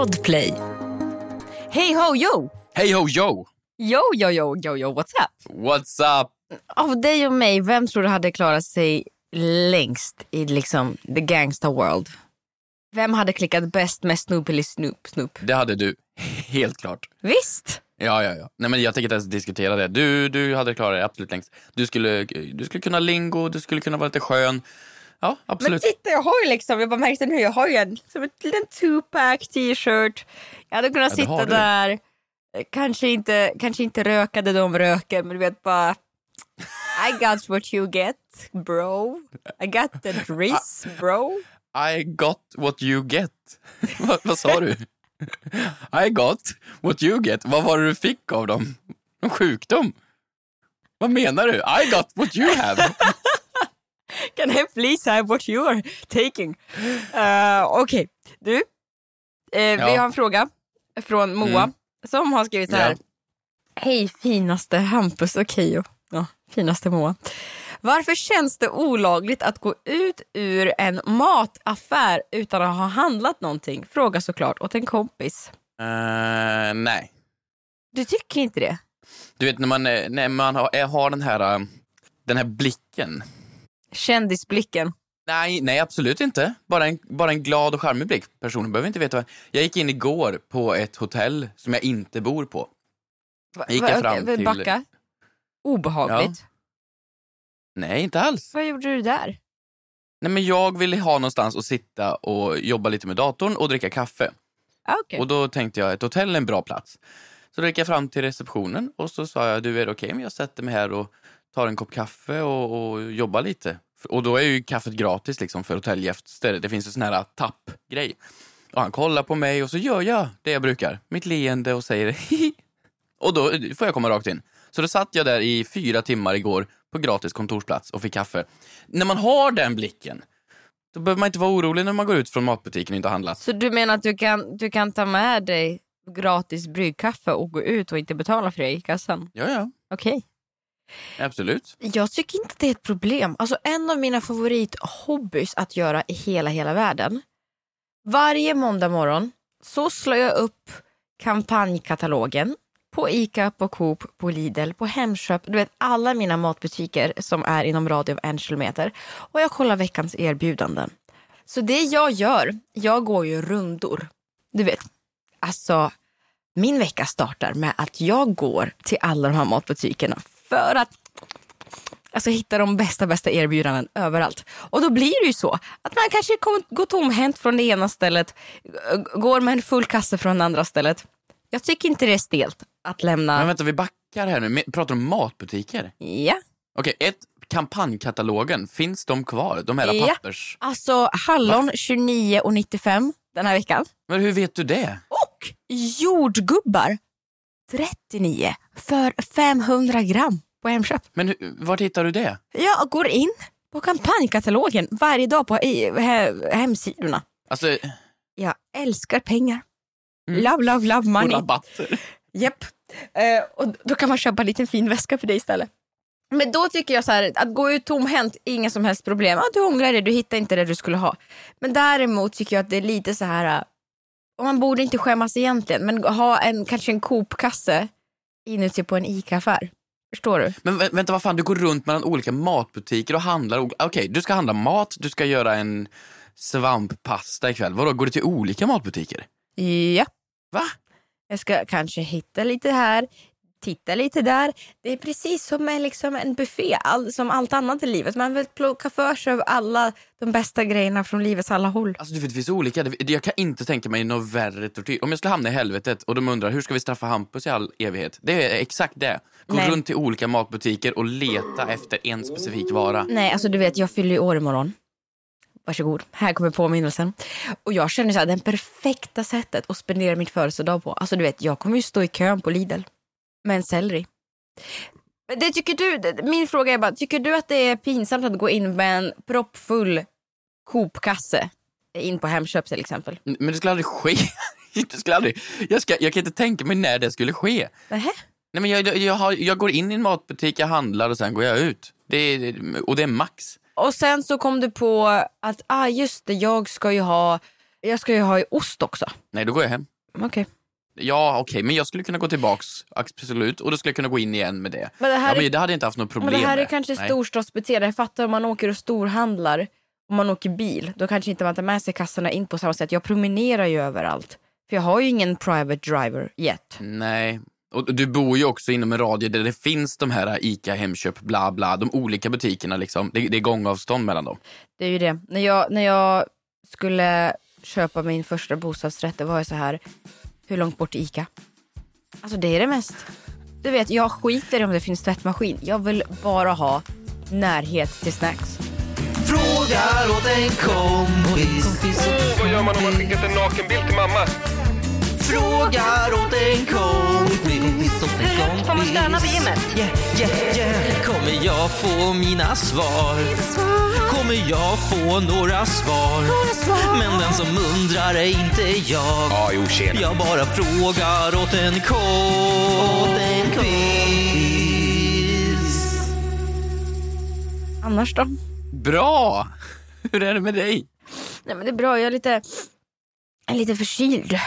Podplay. Hey ho yo! Hej ho yo! Yo yo yo yo yo what's up? What's up? Av dig och mig, vem tror du hade klarat sig längst i liksom the gangsta world? Vem hade klickat bäst med Snoop eller Snoop Snoop? Det hade du. Helt klart. Visst? Ja, ja, ja. Nej, men jag tänker inte ens diskutera det. Du, du hade klarat det absolut längst. Du skulle, du skulle kunna lingo, du skulle kunna vara lite skön. Ja, Men absolut. titta jag har ju liksom, jag bara märkte nu, jag har ju en som en liten two-pack t-shirt. Jag hade kunnat Ja, sitta där, kanske inte, kanske inte röka det de röker, men du vet bara I got what you get bro. I got the driss bro. I got what you get. vad, vad sa du? I got what you get. Vad var det du fick av dem? En sjukdom? Vad menar du? I got what you have. Can I please have what you are taking? Uh, Okej, du. Eh, Vi Ja. har en fråga från Moa Mm. som har skrivit så här. Ja. Hej finaste Hampus och Keyyo. Ja, finaste Moa. Varför känns det olagligt att gå ut ur en mataffär utan att ha handlat någonting? Fråga såklart åt en kompis. Eh, nej. Du tycker inte det? Du vet när man, eh, när man har, har den här, den här blicken. Kändisblicken. Nej, nej absolut inte. Bara en, bara en glad och charmig blick. Personen behöver inte veta vad... Jag gick in igår på ett hotell som jag inte bor på. Va- Gick va- jag fram okej, till- Backa. Obehagligt. Nej, inte alls. Vad gjorde du där? Nej, men jag ville ha någonstans att sitta och jobba lite med datorn och dricka kaffe. Ah, okej. Och då tänkte jag ett hotell är en bra plats. Så då gick jag fram till receptionen och så sa jag, du är det okej om jag sätter mig här och tar en kopp kaffe och, och jobbar lite? Och då är ju kaffet gratis liksom för hotellgäster. Det finns en sån här tappgrej. Och han kollar på mig och så gör jag det jag brukar. Mitt leende och säger hihi. Och då får jag komma rakt in. Så då satt jag där i fyra timmar igår på gratis kontorsplats och fick kaffe. När man har den blicken, då behöver man inte vara orolig när man går ut från matbutiken och inte har handlat. Så du menar att du kan, du kan ta med dig gratis bryggkaffe och gå ut och inte betala för det i kassan? Ja, ja. Okej. Absolut. Jag tycker inte det är ett problem. Alltså en av mina favorithobbys att göra i hela, hela världen. Varje måndag morgon så slår jag upp kampanjkatalogen på ICA, på Coop, på Lidl, på Hemköp. Du vet alla mina matbutiker som är inom radie av en kilometer. Och jag kollar veckans erbjudanden. Så det jag gör, jag går ju rundor. Du vet, alltså min vecka startar med att jag går till alla de här matbutikerna för att alltså, hitta de bästa, bästa erbjudanden överallt. Och då blir det ju så att man kanske går tomhänt från det ena stället, går med en full kasse från det andra stället. Jag tycker inte det är stelt att lämna... Men vänta, vi backar här nu. Pratar du om matbutiker? Ja, Okej, ett, kampanjkatalogen, finns de kvar? De här Ja. pappers... alltså hallon 29,95 den här veckan. Men hur vet du det? Och jordgubbar 39 för 500 gram på Hemköp. Men hur, vart hittar du det? Jag går in på kampanjkatalogen varje dag på i, he, hemsidorna. Alltså, Jag älskar pengar. Mm. Love, love, love money. rabatter. Japp. Eh, och då kan man köpa en liten fin väska för dig istället. Men då tycker jag så här, att gå ut tomhänt, inga som helst problem. Ja, du ångrar dig, du hittar inte det du skulle ha. Men däremot tycker jag att det är lite så här, och man borde inte skämmas egentligen, men ha en, kanske en Coop-kasse inuti på en ICA-affär. Förstår du? Men vä- vänta, vad fan, du går runt mellan olika matbutiker och handlar. Okej, du ska handla mat, du ska göra en svamppasta ikväll. Vadå, går du till olika matbutiker? Ja. Va? Jag ska kanske hitta lite här, titta lite där. Det är precis som med liksom en buffé, all, som allt annat i livet. Man vill plocka för sig av alla de bästa grejerna från livets alla håll. Alltså du vet, det finns olika. Jag kan inte tänka mig något värre tortyr. Om jag skulle hamna i helvetet och de undrar hur ska vi straffa Hampus i all evighet? Det är exakt det. Gå Nej. runt till olika matbutiker och leta efter en specifik vara. Nej, alltså du vet, jag fyller ju år imorgon. Varsågod, här kommer påminnelsen. Och jag känner så här, den perfekta sättet att spendera mitt födelsedag på. Alltså du vet, jag kommer ju stå i kön på Lidl med en selleri. Det tycker du, min fråga är bara, tycker du att det är pinsamt att gå in med en proppfull Coop-kasse in på Hemköp till exempel? Men det skulle aldrig ske. det skulle aldrig. Jag, ska, jag kan inte tänka mig när det skulle ske. Nähä? Nej, men jag, jag, har, jag går in i en matbutik, jag handlar och sen går jag ut. Det är, och det är max. Och sen så kom du på att, ah just det, jag ska ju ha Jag ska ju ha i ost också. Nej, då går jag hem. Okej. Ja, okej, men jag skulle kunna gå tillbaks, absolut, och då skulle jag kunna gå in igen med det. Men det här ja, men det hade jag inte haft något problem Men det här är med. kanske storstadsbeteende. Jag fattar om man åker och storhandlar, om man åker bil, då kanske inte man tar med sig kassarna in på samma sätt. Jag promenerar ju överallt. För jag har ju ingen private driver yet. Nej. Och du bor ju också inom en radie där det finns de här ICA, Hemköp, bla bla, de olika butikerna liksom. Det, det är gångavstånd mellan dem. Det är ju det. När jag, när jag skulle köpa min första bostadsrätt, det var jag så här, hur långt bort är Ica? Alltså det är det mest. Du vet, jag skiter i om det finns tvättmaskin. Jag vill bara ha närhet till snacks. Frågar åt en kompis. Vad gör man om man skickat en nakenbild till mamma? Frågar åt en kompis. Åt en kompis. Får man stanna vid gymmet? Yeah, yeah, yeah. Kommer jag få mina svar? Kommer jag få några svar? Men den som undrar är inte jag. Ja, jo, tjena. Jag bara frågar åt en kompis. Annars då? Bra! Hur är det med dig? Nej men det är bra, jag är lite, jag är lite förkyld.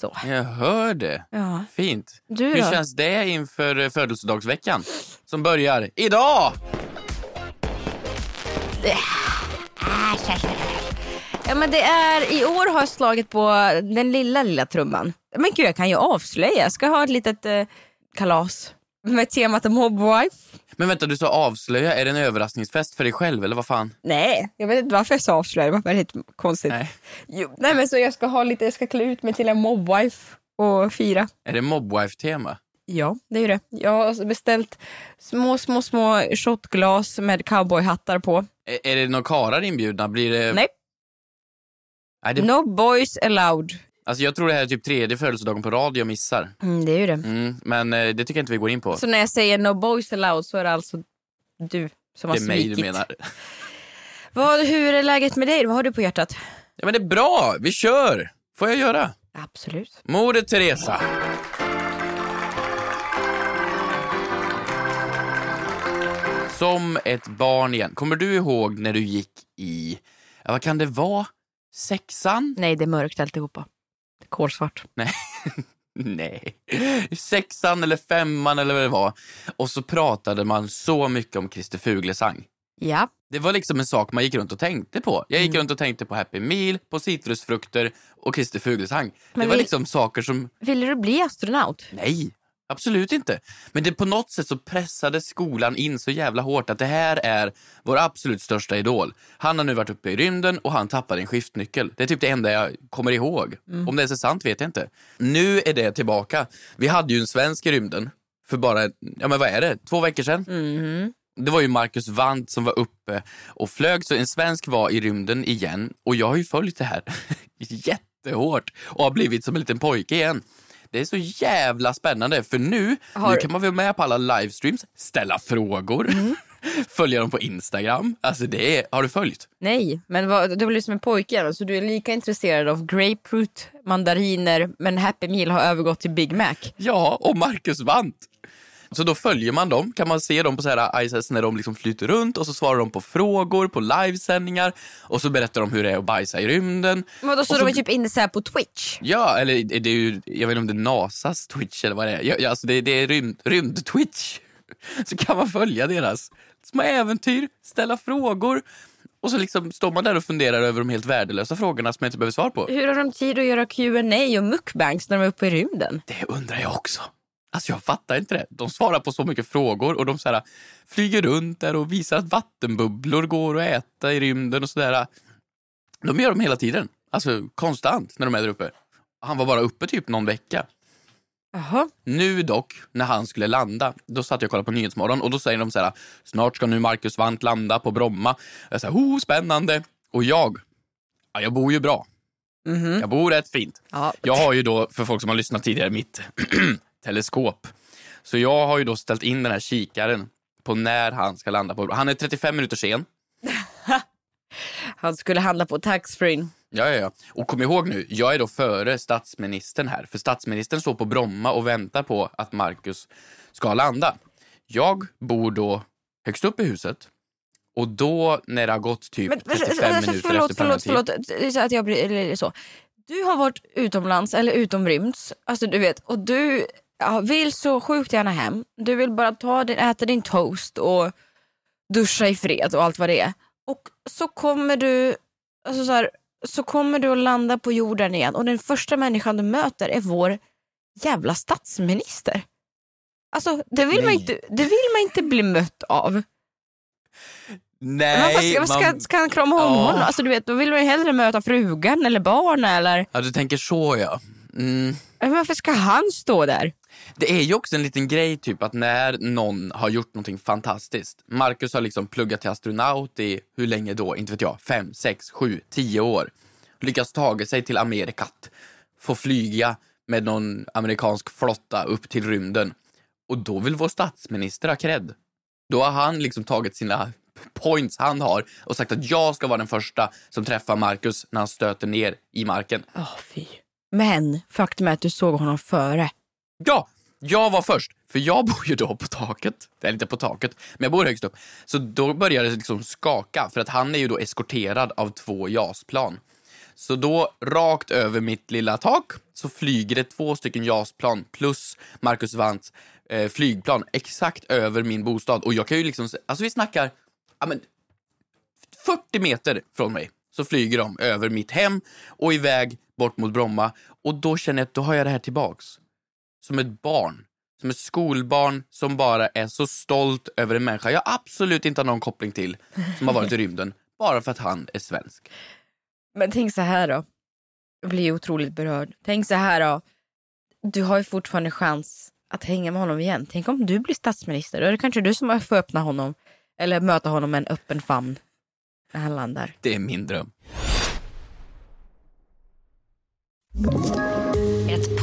Så. Jag hör det. Ja. Fint. Du Hur då? känns det inför eh, födelsedagsveckan? Som börjar idag! Ja men det är, i år har jag slagit på den lilla lilla trumman. Men gud jag kan ju avslöja, jag ska ha ett litet eh, kalas med temat Mobwife. Men vänta, du sa avslöja. Är det en överraskningsfest för dig själv eller vad fan? Nej, jag vet inte varför jag sa avslöja, det var väldigt konstigt. Nej. Jo, nej men så jag ska ha lite, jag ska klä ut mig till en Mobwife och fira. Är det mobwife-tema? Ja, det är det. Jag har beställt små, små, små shotglas med cowboyhattar på. Är, är det några karlar inbjudna? Blir det... Nej, Nej, det... no boys allowed. Alltså jag tror det här är typ tredje födelsedagen på rad jag missar. Mm, det är ju det. Mm, men eh, det tycker jag inte vi går in på. Så när jag säger no boys allowed så är det alltså du som har det är mig svikit. du menar. Vad, hur är läget med dig? Vad har du på hjärtat? Ja men det är bra, vi kör! Får jag göra? Absolut. Moder Teresa. Som ett barn igen. Kommer du ihåg när du gick i, ja, vad kan det vara? Sexan? Nej, det är mörkt alltihopa. Det är kolsvart. Nej. Nej. Sexan eller femman eller vad det var. Och så pratade man så mycket om Christer Fuglesang. Ja. Det var liksom en sak man gick runt och tänkte på. Jag gick Mm. runt och tänkte på Happy Meal, på citrusfrukter och Christer Fuglesang. Men det var vi- liksom saker som Ville du bli astronaut? Nej, absolut inte. Men det på något sätt så pressade skolan in så jävla hårt att det här är vår absolut största idol. Han har nu varit uppe i rymden och han tappade en skiftnyckel. Det är typ det enda jag kommer ihåg. Om det är så sant vet jag inte. Nu är det tillbaka. Vi hade ju en svensk i rymden för bara, ja men vad är det, två veckor sedan? Det var ju Marcus Wandt som var uppe och flög, så en svensk var i rymden igen och jag har ju följt det här jättehårt och har blivit som en liten pojke igen. Det är så jävla spännande för nu, Har- nu kan man vara med på alla livestreams, ställa frågor, följa dem på Instagram. Alltså det är, har du följt? Nej, men vad, du blir som en pojke så du är lika intresserad av grapefruit, mandariner, men Happy Meal har övergått till Big Mac. Ja, och Marcus Wandt. Så då följer man dem, kan man se dem på så här ISS när de liksom flyter runt och så svarar de på frågor på livesändningar och så berättar de hur det är att bajsa i rymden. Men då står så- de typ inne så på Twitch. Ja, eller det är ju, jag vet inte om det är NASAs Twitch eller vad det är. Ja, alltså det, det är rymd, rymd-Twitch. Så kan man följa deras små äventyr, ställa frågor och så liksom står man där och funderar över de helt värdelösa frågorna som jag inte behöver svar på. Hur har de tid att göra Q&A och mukbangs när de är uppe i rymden? Det undrar jag också. Alltså jag fattar inte det. De svarar på så mycket frågor och de så här, flyger runt där och visar att vattenbubblor går att äta i rymden och sådär. De gör dem hela tiden. Alltså konstant när de är där uppe. Han var bara uppe typ någon vecka. Jaha. Nu dock, när han skulle landa, då satt jag och kollade på Nyhetsmorgon och då säger de så här, snart ska nu Marcus Wandt landa på Bromma. Jag säger, oh spännande. Och jag, ja, jag bor ju bra. Jag bor rätt fint. Ja. Jag har ju då, för folk som har lyssnat tidigare, mitt teleskop. Så jag har ju då ställt in den här kikaren på när han ska landa på Han är 35 minuter sen. Han skulle handla på taxfree. Ja, ja, ja. Och kom ihåg nu, jag är då före statsministern här. För statsministern står på Bromma och väntar på att Marcus ska landa. Jag bor då högst upp i huset Och då när det har gått typ Men, 35 alltså, minuter förlåt, efter förlåt, förlåt. Så att jag blir, så. Du har varit utomlands eller utomrymds, alltså du vet, och du ja, vill så sjukt gärna hem. Du vill bara ta din, äta din toast och duscha i fred och allt vad det är. Och så kommer du, alltså så, här, så kommer du att landa på jorden igen och den första människan du möter är vår jävla statsminister. Alltså det vill, man inte, det vill man inte bli mött av. Nej, Man ska, man- ska han krama om Ja. honom? Alltså, du vet, då vill man ju hellre möta frugan eller barnen. Eller, Ja, du tänker så ja. Mm. men varför ska han stå där? Det är ju också en liten grej typ att när någon har gjort någonting fantastiskt. Marcus har liksom pluggat till astronaut i, hur länge då? Inte vet jag, fem, sex, sju, tio år. Lyckats ta sig till Amerikat. Få flyga med någon amerikansk flotta upp till rymden. Och då vill vår statsminister ha cred. Då har han liksom tagit sina points han har och sagt att jag ska vara den första som träffar Marcus när han stöter ner i marken. Oh, fy. Men faktum är att du såg honom före. Ja, jag var först. För jag bor ju då på taket. Eller inte på taket, men jag bor högst upp. Så då började det liksom skaka för att han är ju då eskorterad av två JAS-plan. Så då rakt över mitt lilla tak så flyger det två stycken JAS-plan plus Marcus Vants eh, flygplan exakt över min bostad. Och jag kan ju liksom, alltså vi snackar, ja men 40 meter från mig så flyger de över mitt hem och iväg bort mot Bromma. Och då känner jag att då har jag det här tillbaks. Som ett barn. Som ett skolbarn som bara är så stolt över en människa jag absolut inte har någon koppling till som har varit i rymden. Bara för att han är svensk. Men tänk så här då. Jag blir otroligt berörd. Tänk så här då. Du har ju fortfarande chans att hänga med honom igen. Tänk om du blir statsminister. Då är det kanske du som får öppna honom. Eller möta honom med en öppen famn. När han landar. Det är min dröm.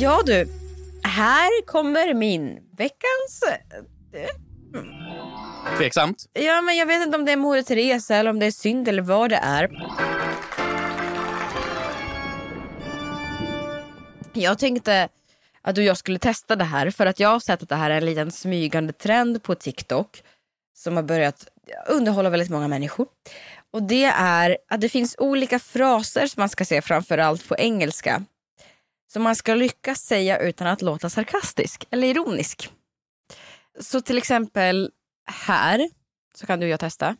Ja du. Här kommer min veckans... Tveksamt. Ja men jag vet inte om det är Moder Teresa eller om det är synd eller vad det är. Jag tänkte att du och jag skulle testa det här för att jag har sett att det här är en liten smygande trend på TikTok som har börjat underhålla väldigt många människor. Och det är att det finns olika fraser som man ska se framförallt på engelska som man ska lyckas säga utan att låta sarkastisk eller ironisk. Så till exempel här så kan du och jag testa.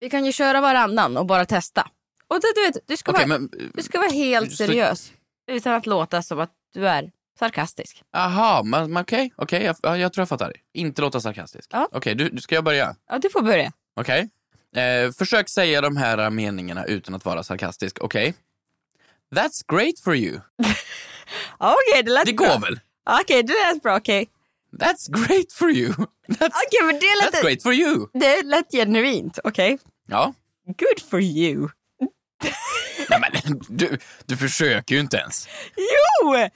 Vi kan ju köra varannan och bara testa. Och det, du, vet, du, ska Okej, vara, men... du ska vara helt Så- seriös utan att låta som att du är sarkastisk. Aha, men men okej, okej, jag, ja, jag tror jag fattar. Inte låta sarkastisk. Ja. Okej, du, ska jag börja? Ja, du får börja. Okej. Eh, försök säga de här meningarna utan att vara sarkastisk. Okej. That's great for you. Ja, Okej, det lät Det bra. går väl? Okej, det lät bra. Okej, That's great for you. That's, Okej, men det that's lät, great for you. det lät genuint. Okej. Ja. Good for you. Nej, men, du, du försöker ju inte ens. Jo!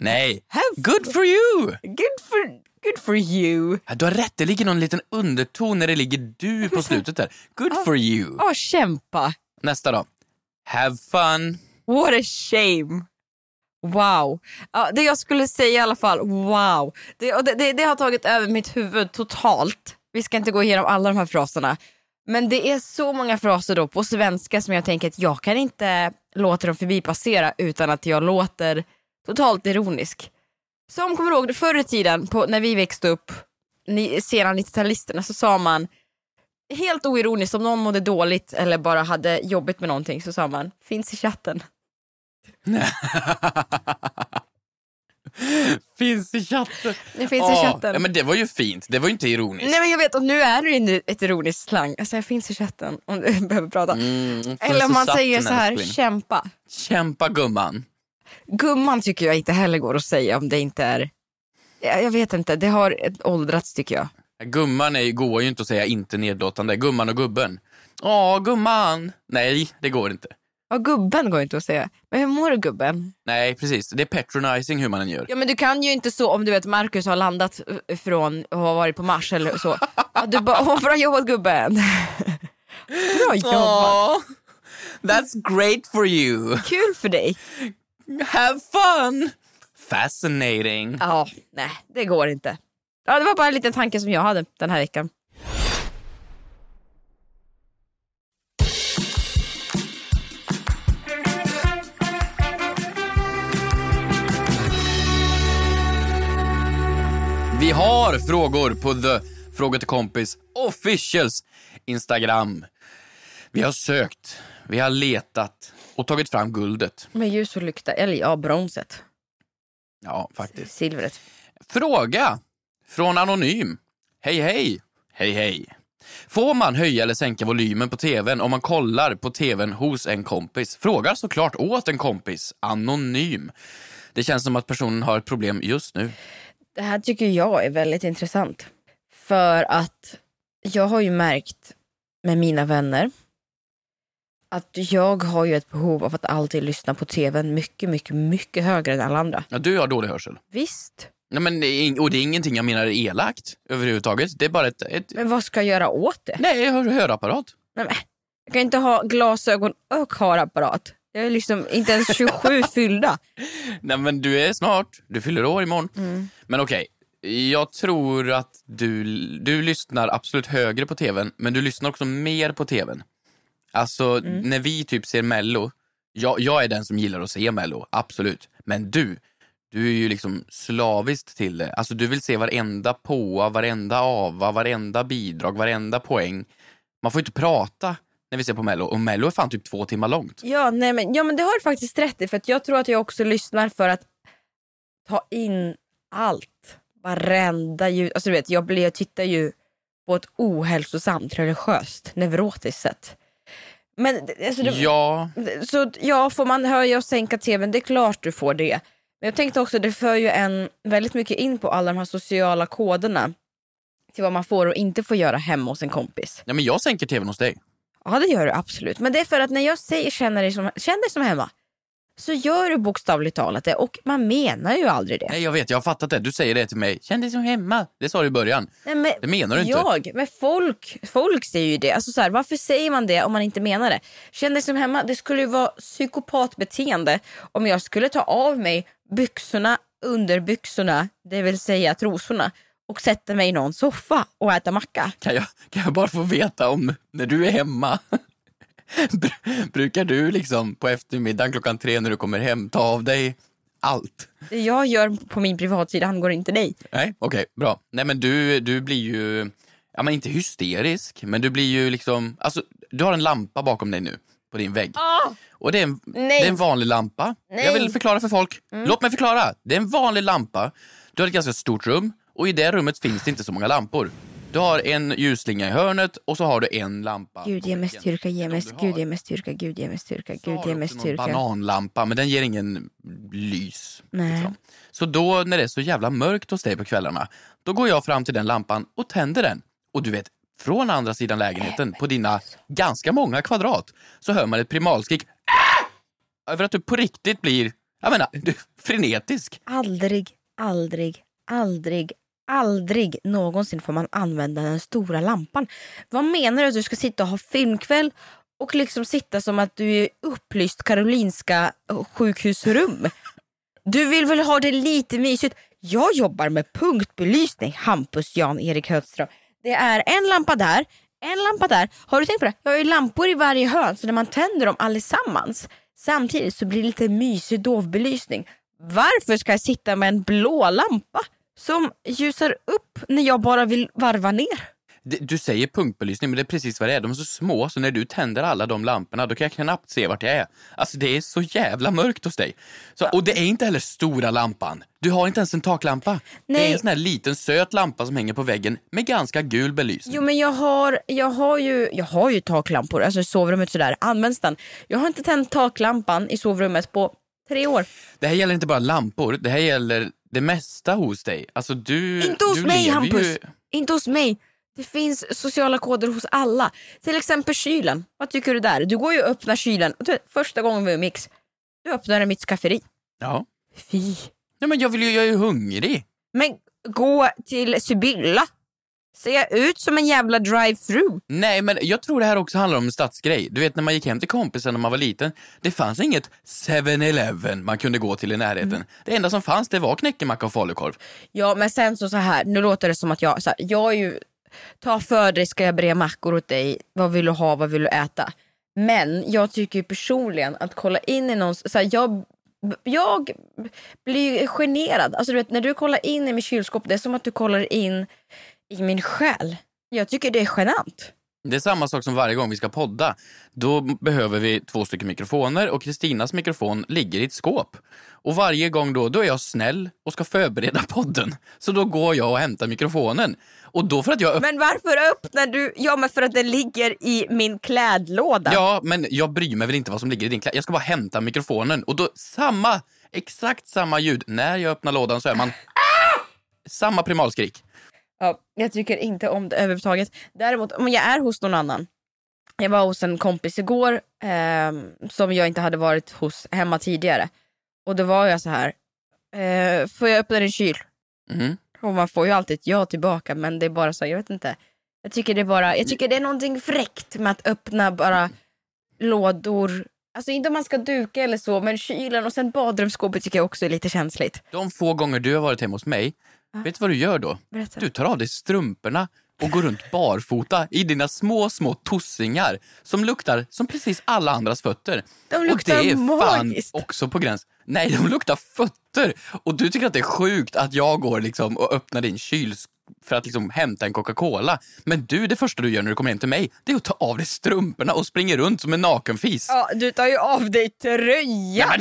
Nej. Have Good for you! Good for, good for you. Ja, Du har rätt, det ligger någon liten underton när det ligger du på slutet där. Good for you. Åh, kämpa. Nästa då. Have fun. What a shame. Wow. Ja, det jag skulle säga i alla fall, wow. Det, det, det, det har tagit över mitt huvud totalt. Vi ska inte gå igenom alla de här fraserna. Men det är så många fraser då på svenska som jag tänker att jag kan inte låta dem förbipassera utan att jag låter totalt ironisk. Som kommer ihåg förr i tiden på, när vi växte upp, ni, sena 90-talisterna, så sa man helt oironiskt om någon mådde dåligt eller bara hade jobbigt med någonting så sa man finns i chatten. Finns i chatten. Det finns i Åh, chatten. Ja, men det var ju fint, det var ju inte ironiskt. Nej men jag vet och nu är det ju ett ironiskt slang. Alltså jag finns i chatten om du behöver prata. Mm, Eller om man säger så här, älskling. kämpa. Kämpa gumman. Gumman tycker jag inte heller går att säga om det inte är... Jag jag vet inte, det har åldrats tycker jag. Gumman är, går ju inte att säga inte nedlåtande. Gumman och gubben. Ja, gumman. Nej, det går inte. Ja, gubben går inte att säga. Men hur mår du gubben? Nej, precis. Det är patronizing hur man än gör. Ja men du kan ju inte så om du vet Marcus har landat eh, från och har varit på Mars eller så. Ja, du bara, åh, bra jobbat gubben. bra jobbat. Aw, that's great for you. Kul för dig. Have fun! Fascinating. Ja, nej det går inte. Ja, det var bara en liten tanke som jag hade den här veckan. Har frågor på The Fråga till kompis officials Instagram. Vi har sökt, vi har letat och tagit fram guldet. Med ljus och lykta, eller ja bronset, Ja, faktiskt. silvret. Fråga från Anonym. Hej hej! Hej hej! Får man höja eller sänka volymen på tvn om man kollar på tvn hos en kompis? Frågar såklart åt en kompis. Anonym. Det känns som att personen har ett problem just nu. Det här tycker jag är väldigt intressant. För att jag har ju märkt med mina vänner att jag har ju ett behov av att alltid lyssna på tvn mycket, mycket, mycket högre än alla andra. Ja, du har dålig hörsel. Visst, Nej, men, det är ing- och det är ingenting jag menar är elakt överhuvudtaget. Det är bara ett... ett men vad ska jag göra åt det? nej, hör, hörapparat. Nej, men, jag kan inte ha glasögon och hörapparat. Jag är liksom inte ens 27 fyllda. Nej men du är snart, du fyller år imorgon. Mm. Men okej, jag tror att du, du lyssnar absolut högre på tvn, men du lyssnar också mer på tvn. Alltså Mm. när vi typ ser mello, jag, jag är den som gillar att se mello, absolut. Men du, du är ju liksom slaviskt till det. Alltså du vill se varenda påa, varenda ava, varenda bidrag, varenda poäng. Man får inte prata när vi ser på mello och mello är fan typ två timmar långt. Ja, nej, men, ja men det har du faktiskt rätt i för att jag tror att jag också lyssnar för att ta in allt. Varenda ljud. Alltså du vet, jag, blir, jag tittar ju på ett ohälsosamt, religiöst, neurotiskt sätt. Men alltså, det, Ja, Så ja, får man höja och sänka tvn, det är klart du får det. Men jag tänkte också, det för ju en väldigt mycket in på alla de här sociala koderna till vad man får och inte får göra hemma hos en kompis. ja men jag sänker tvn hos dig. Ja det gör du absolut. Men det är för att när jag säger känner dig som, känn dig som hemma så gör du bokstavligt talat det och man menar ju aldrig det. Nej jag vet, jag har fattat det. Du säger det till mig. Känn dig som hemma. Det sa du i början. Nej, men Det menar du inte. Jag, men folk, folk säger ju det. Alltså så här, varför säger man det om man inte menar det? Känn dig som hemma. Det skulle ju vara psykopatbeteende om jag skulle ta av mig byxorna under byxorna, det vill säga trosorna och sätta mig i någon soffa och äta macka. Kan jag, kan jag bara få veta om när du är hemma, br- brukar du liksom på eftermiddagen klockan tre när du kommer hem ta av dig allt? Det jag gör på min privatsida angår inte dig. Nej, okej, bra. Nej men du, du blir ju, ja men inte hysterisk, men du blir ju liksom, alltså du har en lampa bakom dig nu på din vägg. Och det är, en, det är en vanlig lampa. Nej. Jag vill förklara för folk. Låt mig förklara. Det är en vanlig lampa. Du har ett ganska stort rum och i det rummet finns det inte så många lampor. Du har en ljusslinga i hörnet och så har du en lampa. Gud ge mig styrka, ge mig, Gud ge mig styrka, Gud ge mig styrka, Gud ge mig styrka. bananlampa, men den ger ingen lys. Nej. Liksom. Så då när det är så jävla mörkt hos dig på kvällarna, då går jag fram till den lampan och tänder den. Och du vet, från andra sidan lägenheten, på dina ganska många kvadrat, så hör man ett primalskrik. Ah! Över att du på riktigt blir, jag menar, du, frenetisk. Aldrig, aldrig, aldrig, aldrig någonsin får man använda den stora lampan. Vad menar du att du ska sitta och ha filmkväll och liksom sitta som att du är upplyst Karolinska eh, sjukhusrum? Du vill väl ha det lite mysigt? Jag jobbar med punktbelysning, Hampus Jan-Erik Högström. Det är en lampa där, en lampa där. Har du tänkt på det? Jag har ju lampor i varje hörn så när man tänder dem allesammans samtidigt så blir det lite mysig dovbelysning. Varför ska jag sitta med en blå lampa som ljusar upp när jag bara vill varva ner? Det- Du säger punktbelysning, men det är precis vad det är. De är så små, så när du tänder alla de lamporna, då kan jag knappt se vart jag är. Alltså det är så jävla mörkt hos dig. Så, och det är inte heller stora lampan. Du har inte ens en taklampa. Det Nej. är en sån här liten söt lampa som hänger på väggen med ganska gul belysning. Jo men jag har, jag har, ju, jag har ju taklampor, alltså i sovrummet sådär, används den. Jag har inte tänt taklampan i sovrummet på tre år. Det här gäller inte bara lampor, det här gäller det mesta hos dig. Alltså du, Inte hos du mig lever Hampus. Ju... Inte hos mig. Det finns sociala koder hos alla. Till exempel kylen. Vad tycker du där? Du går ju och öppnar kylen. Första gången vi umgicks, du öppnade mitt skafferi. Ja. Fy. Nej, men jag, vill ju, jag är ju hungrig. Men gå till Sibylla. Ser jag ut som en jävla drive-through? Nej, men jag tror det här också handlar om en stadsgrej. Du vet när man gick hem till kompisen när man var liten, det fanns inget 7-Eleven man kunde gå till i närheten. Mm. Det enda som fanns det var knäckemacka och falukorv. Ja men sen så, så här, nu låter det som att jag, så här, jag är ju, ta för dig ska jag bre mackor åt dig, vad vill du ha, vad vill du äta? Men jag tycker ju personligen att kolla in i någons, så här, jag, jag blir generad. Alltså du vet när du kollar in i mitt kylskåp, det är som att du kollar in i min själ. Jag tycker det är genant. Det är samma sak som varje gång vi ska podda. Då behöver vi två stycken mikrofoner och Kristinas mikrofon ligger i ett skåp. Och varje gång då, då är jag snäll och ska förbereda podden. Så då går jag och hämtar mikrofonen. Och då för att jag... Men varför öppnar du? Ja men för att den ligger i min klädlåda. Ja, men jag bryr mig väl inte vad som ligger i din kläder. Jag ska bara hämta mikrofonen. Och då samma, exakt samma ljud. När jag öppnar lådan så är man... Samma primalskrik. Ja, jag tycker inte om det överhuvudtaget. Däremot om jag är hos någon annan. Jag var hos en kompis igår ehm, som jag inte hade varit hos hemma tidigare. Och då var jag så här. Eh, får jag öppna din kyl? Mhm. Och man får ju alltid ett ja tillbaka men det är bara så, jag vet inte. Jag tycker det är bara, jag tycker det är någonting fräckt med att öppna bara lådor. Alltså inte om man ska duka eller så men kylen och sen badrumsskåpet tycker jag också är lite känsligt. De få gånger du har varit hemma hos mig, vet du vad du gör då? Berätta. Du tar av dig strumporna och går runt barfota i dina små, små tossingar som luktar som precis alla andras fötter. De luktar och det är magiskt. fan också på gräns. Nej, de luktar fötter! Och du tycker att det är sjukt att jag går liksom och öppnar din kyl för att liksom hämta en Coca-Cola. Men du, det första du gör när du kommer hem till mig, det är att ta av dig strumporna och springa runt som en nakenfis. Ja, du tar ju av dig tröjan.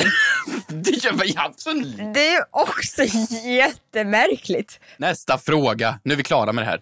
Men, det gör väl absolut Det är också jättemärkligt. Nästa fråga. Nu är vi klara med det här.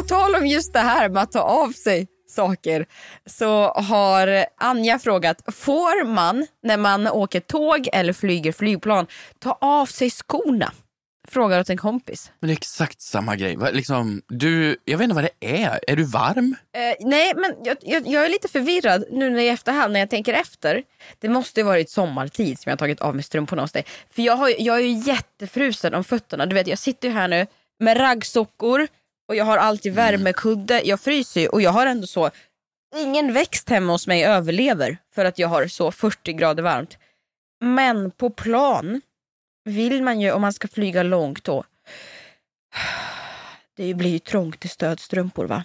På tal om just det här med att ta av sig saker så har Anja frågat, får man när man åker tåg eller flyger flygplan ta av sig skorna? Frågar åt en kompis. Men det är exakt samma grej. Liksom, du, jag vet inte vad det är. Är du varm? Eh, nej, men jag, jag, jag är lite förvirrad nu när i efterhand när jag tänker efter. Det måste ju varit sommartid som jag har tagit av mig strumporna hos dig. För jag, har, jag är ju jättefrusen om fötterna. Du vet, jag sitter ju här nu med raggsockor och jag har alltid värmekudde. Jag fryser ju och jag har ändå så... Ingen växt hemma hos mig överlever för att jag har så 40 grader varmt. Men på plan vill man ju, om man ska flyga långt då, det blir ju trångt i stödstrumpor va.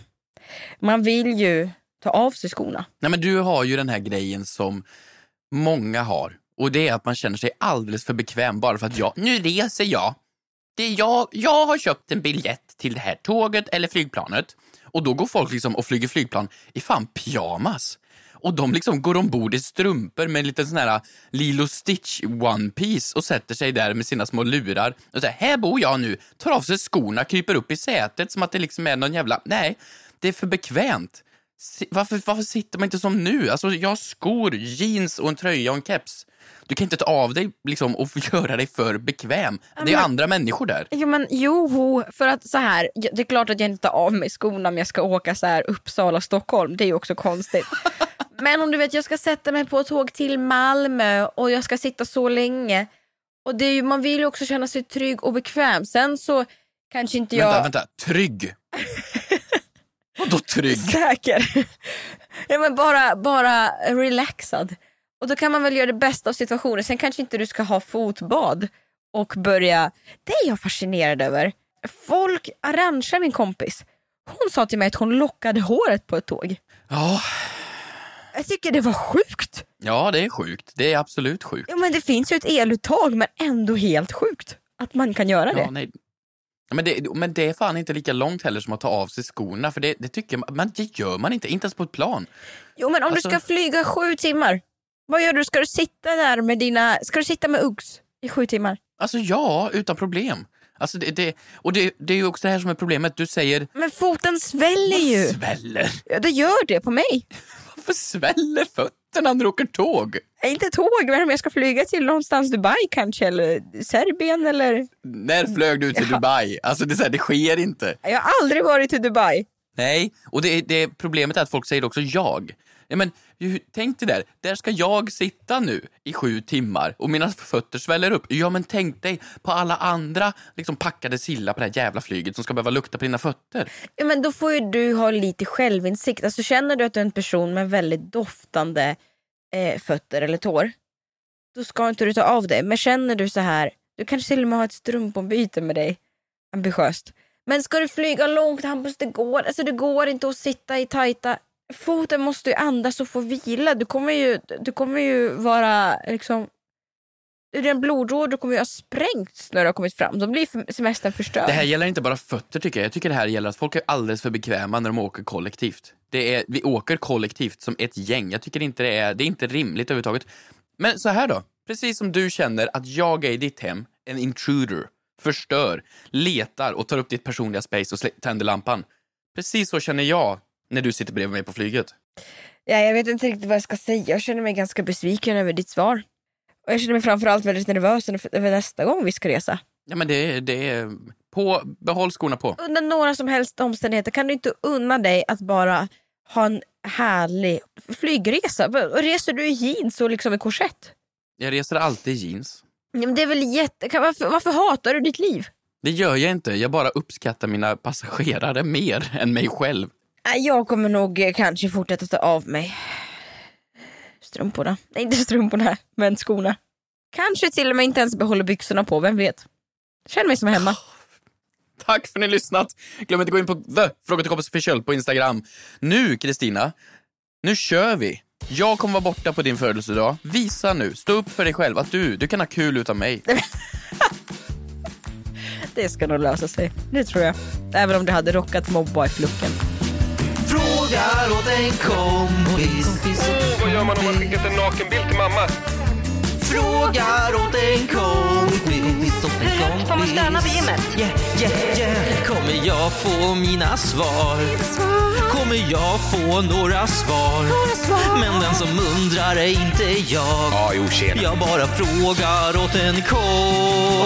Man vill ju ta av sig skorna. Nej, men du har ju den här grejen som många har. Och det är att man känner sig alldeles för bekväm bara för att jag, nu reser jag. Det är jag, jag har köpt en biljett till det här tåget eller flygplanet. Och då går folk liksom och flyger flygplan i fan pyjamas. Och de liksom går ombord i strumpor med en liten sån här Lilo Stitch One Piece och sätter sig där med sina små lurar och säger här bor jag nu, tar av sig skorna, kryper upp i sätet som att det liksom är någon jävla, nej, det är för bekvämt. Varför, varför sitter man inte som nu? Alltså, jag har skor, jeans och en tröja och en keps. Du kan inte ta av dig liksom, och göra dig för bekväm. Det är andra människor där. Jo men jo, för att så här, det är klart att jag inte tar av mig skorna om jag ska åka så här Uppsala, Stockholm. Det är ju också konstigt. men om du vet, jag ska sätta mig på ett tåg till Malmö och jag ska sitta så länge. Och det är ju, man vill ju också känna sig trygg och bekväm. Sen så kanske inte jag... Vänta, vänta. Trygg. Vadå trygg? Säker. ja, men bara, bara relaxad. Och då kan man väl göra det bästa av situationen. Sen kanske inte du ska ha fotbad och börja, det är jag fascinerad över. Folk, Arantxa min kompis, hon sa till mig att hon lockade håret på ett tåg. Ja, Jag tycker det var sjukt. ja, det är sjukt. Det är absolut sjukt. Ja, men det finns ju ett eluttag men ändå helt sjukt att man kan göra det. Ja, nej. Men det, men det är fan inte lika långt heller som att ta av sig skorna, för det, det tycker man, men det gör man inte, inte ens på ett plan. Jo men om Alltså- du ska flyga sju timmar, vad gör du? Ska du sitta där med dina, ska du sitta med Uggs i sju timmar? Alltså ja, utan problem. Alltså det, det, och det, det är ju också det här som är problemet. Du säger Men foten sväller ju. sväller. Ja, det gör det på mig. Varför sväller fötterna när du åker tåg? Inte tåg, men om jag ska flyga till någonstans Dubai kanske, eller Serbien eller... När flög du till Dubai? Alltså det, så här, det sker inte. Jag har aldrig varit i Dubai. Nej, och det, det problemet är att folk säger också jag. Ja, men, tänk dig där, där ska jag sitta nu i sju timmar och mina fötter sväller upp. Ja men tänk dig på alla andra liksom, packade sillar på det här jävla flyget som ska behöva lukta på dina fötter. Ja, men då får ju du ha lite självinsikt. Alltså, känner du att du är en person med väldigt doftande eh, fötter eller tår, då ska inte du ta av dig. Men känner du så här, du kanske till och med har ett strumpombyte med dig, ambitiöst. Men ska du flyga långt Hampus, det går, alltså, det går inte att sitta i tajta... Foten måste ju andas och få vila. Du kommer ju, du kommer ju vara liksom... Den blodåder kommer ju ha sprängts när du har kommit fram. Då blir semestern förstörd. Det här gäller inte bara fötter tycker jag. Jag tycker det här gäller att folk är alldeles för bekväma när de åker kollektivt. Det är, vi åker kollektivt som ett gäng. Jag tycker inte det är, det är inte rimligt överhuvudtaget. Men så här då, precis som du känner att jag är i ditt hem, en intruder, förstör, letar och tar upp ditt personliga space och tänder lampan. Precis så känner jag när du sitter bredvid mig på flyget. Ja, jag vet inte riktigt vad jag ska säga. Jag känner mig ganska besviken över ditt svar. Och jag känner mig framförallt väldigt nervös över nästa gång vi ska resa. Ja men det, det är, på, behåll skorna på. Under några som helst omständigheter kan du inte unna dig att bara ha en härlig flygresa. Reser du i jeans och liksom i korsett? Jag reser alltid i jeans. Ja, men det är väl jätte... Varför, varför hatar du ditt liv? Det gör jag inte, jag bara uppskattar mina passagerare mer än mig själv. Jag kommer nog eh, kanske fortsätta ta av mig strumporna. Nej, inte strumporna, men skorna. Kanske till och med inte ens behåller byxorna på, vem vet? Känner mig som hemma. Tack för att ni har lyssnat. Glöm inte att gå in på The Fråga till kompis official på Instagram. Nu, Kristina, nu kör vi. Jag kommer vara borta på din födelsedag. Visa nu, stå upp för dig själv att du, du kan ha kul utan mig. Det ska nog lösa sig, det tror jag. Även om du hade rockat Mobboy-looken. Frågar åt en kompis. Vad gör man om man skickat en nakenbild till mamma? Frågar åt en kompis. Hur högt får man stöna på gymmet? Yeah, yeah, yeah. Kommer jag få mina svar? Kommer jag få några svar? Men den som undrar är inte jag. Jag bara frågar åt en kompis.